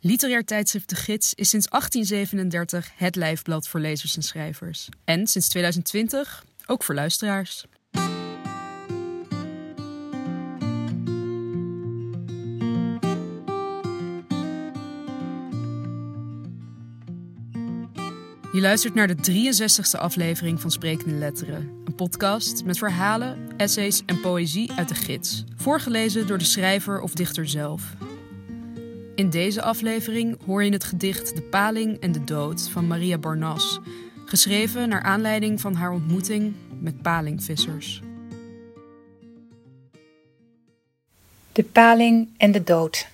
Literair tijdschrift De Gids is sinds 1837 het lijfblad voor lezers en schrijvers. En sinds 2020 ook voor luisteraars. Je luistert naar de 63ste aflevering van Sprekende Letteren. Een podcast met verhalen, essays en poëzie uit de gids. Voorgelezen door de schrijver of dichter zelf. In deze aflevering hoor je het gedicht De Paling en de Dood van Maria Barnas. Geschreven naar aanleiding van haar ontmoeting met palingvissers. De paling en de dood.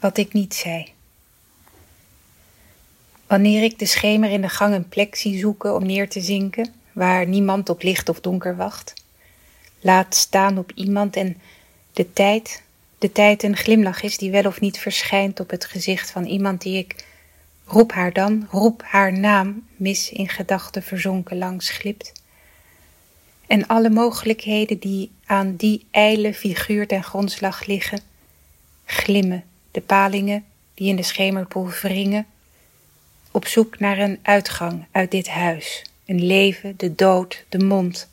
Wat ik niet zei. Wanneer ik de schemer in de gang een plek zie zoeken om neer te zinken, waar niemand op licht of donker wacht, laat staan op iemand en de tijd, de tijd een glimlach is die wel of niet verschijnt op het gezicht van iemand die ik, roep haar dan, roep haar naam, mis in gedachten verzonken langs glipt. En alle mogelijkheden die aan die ijle figuur ten grondslag liggen, glimmen, de palingen die in de schemerpoel wringen, op zoek naar een uitgang uit dit huis, een leven, de dood, de mond,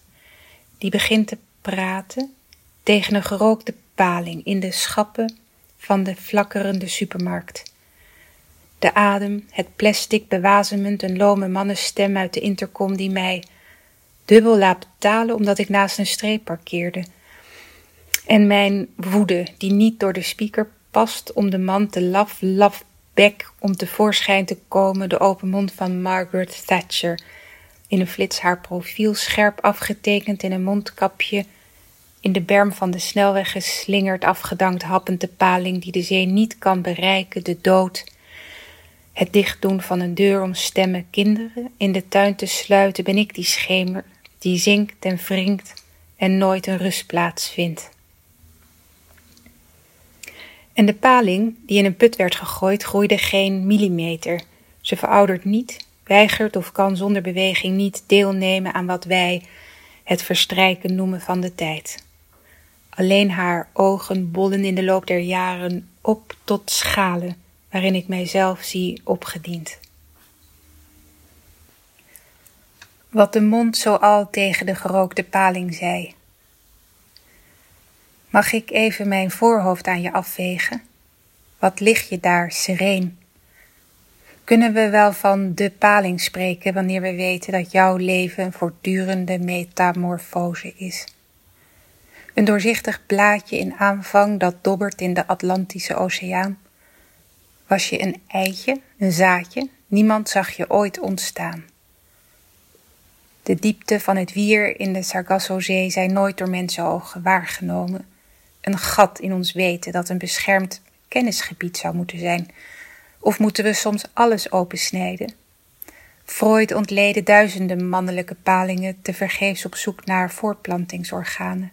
die begint te praten tegen een gerookte paling in de schappen van de flakkerende supermarkt. De adem, het plastic bewazemend, een lome mannenstem uit de intercom die mij dubbel laat betalen omdat ik naast een streep parkeerde. En mijn woede, die niet door de speaker past om de man te laf, laf bek om tevoorschijn te komen, de open mond van Margaret Thatcher. In een flits haar profiel scherp afgetekend in een mondkapje, in de berm van de snelweg geslingerd, afgedankt happend de paling die de zee niet kan bereiken, de dood. Het dichtdoen van een deur om stemmen kinderen in de tuin te sluiten, ben ik die schemer die zinkt en wringt en nooit een rustplaats vindt. En de paling die in een put werd gegooid groeide geen millimeter. Ze veroudert niet, weigert of kan zonder beweging niet deelnemen aan wat wij het verstrijken noemen van de tijd. Alleen haar ogen bollen in de loop der jaren op tot schalen waarin ik mijzelf zie opgediend. Wat de mond zo al tegen de gerookte paling zei. Mag ik even mijn voorhoofd aan je afvegen? Wat lig je daar, sereen? Kunnen we wel van de paling spreken wanneer we weten dat jouw leven een voortdurende metamorfose is? Een doorzichtig blaadje in aanvang dat dobbert in de Atlantische Oceaan. Was je een eitje, een zaadje? Niemand zag je ooit ontstaan. De diepte van het wier in de Sargassozee zijn nooit door mensenogen waargenomen een gat in ons weten dat een beschermd kennisgebied zou moeten zijn? Of moeten we soms alles opensnijden? Freud ontleden duizenden mannelijke palingen te vergeefs op zoek naar voortplantingsorganen.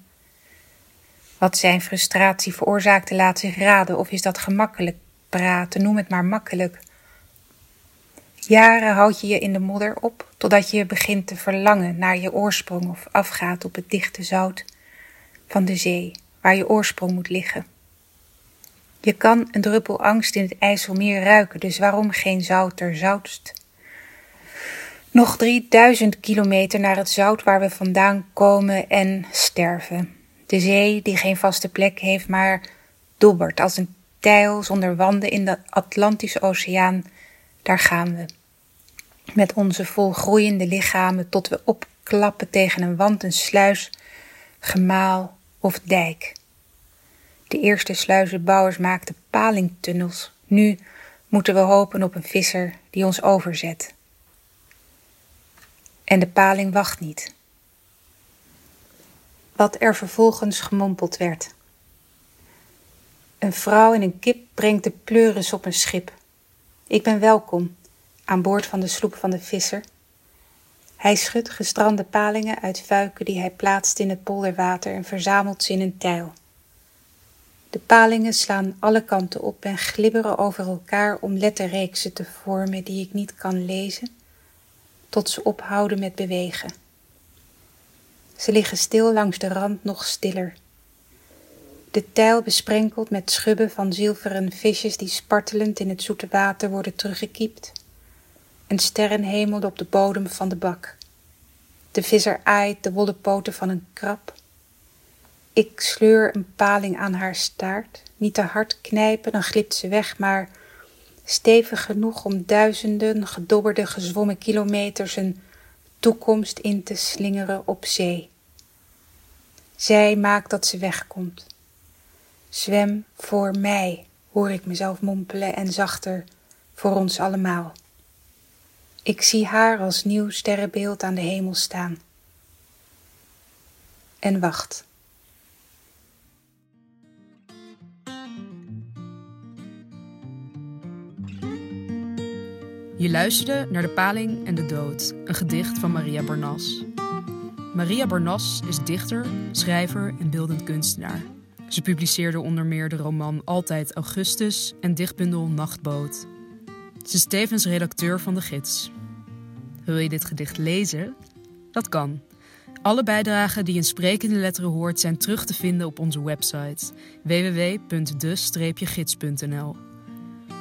Wat zijn frustratie veroorzaakte laat zich raden, of is dat gemakkelijk praten, noem het maar makkelijk. Jaren houd je je in de modder op, totdat je begint te verlangen naar je oorsprong of afgaat op het dichte zout van de zee waar je oorsprong moet liggen. Je kan een druppel angst in het IJsselmeer ruiken, dus waarom geen zout ter zoutst? Nog 3000 kilometer naar het zout waar we vandaan komen en sterven. De zee die geen vaste plek heeft, maar dobbert als een tijl zonder wanden in de Atlantische Oceaan. Daar gaan we. Met onze volgroeiende lichamen tot we opklappen tegen een wand, een sluis, gemaal of dijk. De eerste sluizenbouwers maakten palingtunnels. Nu moeten we hopen op een visser die ons overzet. En de paling wacht niet. Wat er vervolgens gemompeld werd. Een vrouw en een kip brengt de pleuris op een schip. Ik ben welkom aan boord van de sloep van de visser. Hij schudt gestrande palingen uit vuiken die hij plaatst in het polderwater en verzamelt ze in een tijl. De palingen slaan alle kanten op en glibberen over elkaar om letterreeksen te vormen die ik niet kan lezen, tot ze ophouden met bewegen. Ze liggen stil langs de rand nog stiller. De tijl besprenkeld met schubben van zilveren visjes die spartelend in het zoete water worden teruggekiept. Een sterrenhemel op de bodem van de bak. De visser aait de wollen poten van een krab. Ik sleur een paling aan haar staart. Niet te hard knijpen, dan glipt ze weg, maar stevig genoeg om duizenden gedobberde gezwommen kilometers een toekomst in te slingeren op zee. Zij maakt dat ze wegkomt. Zwem voor mij, hoor ik mezelf mompelen en zachter voor ons allemaal. Ik zie haar als nieuw sterrenbeeld aan de hemel staan. En wacht. Je luisterde naar De Paling en de Dood, een gedicht van Maria Barnas. Maria Barnas is dichter, schrijver en beeldend kunstenaar. Ze publiceerde onder meer de roman Altijd Augustus en dichtbundel Nachtboot. Ze is tevens redacteur van de gids. Wil je dit gedicht lezen? Dat kan. Alle bijdragen die in sprekende letteren hoort zijn terug te vinden op onze website www.de-gids.nl.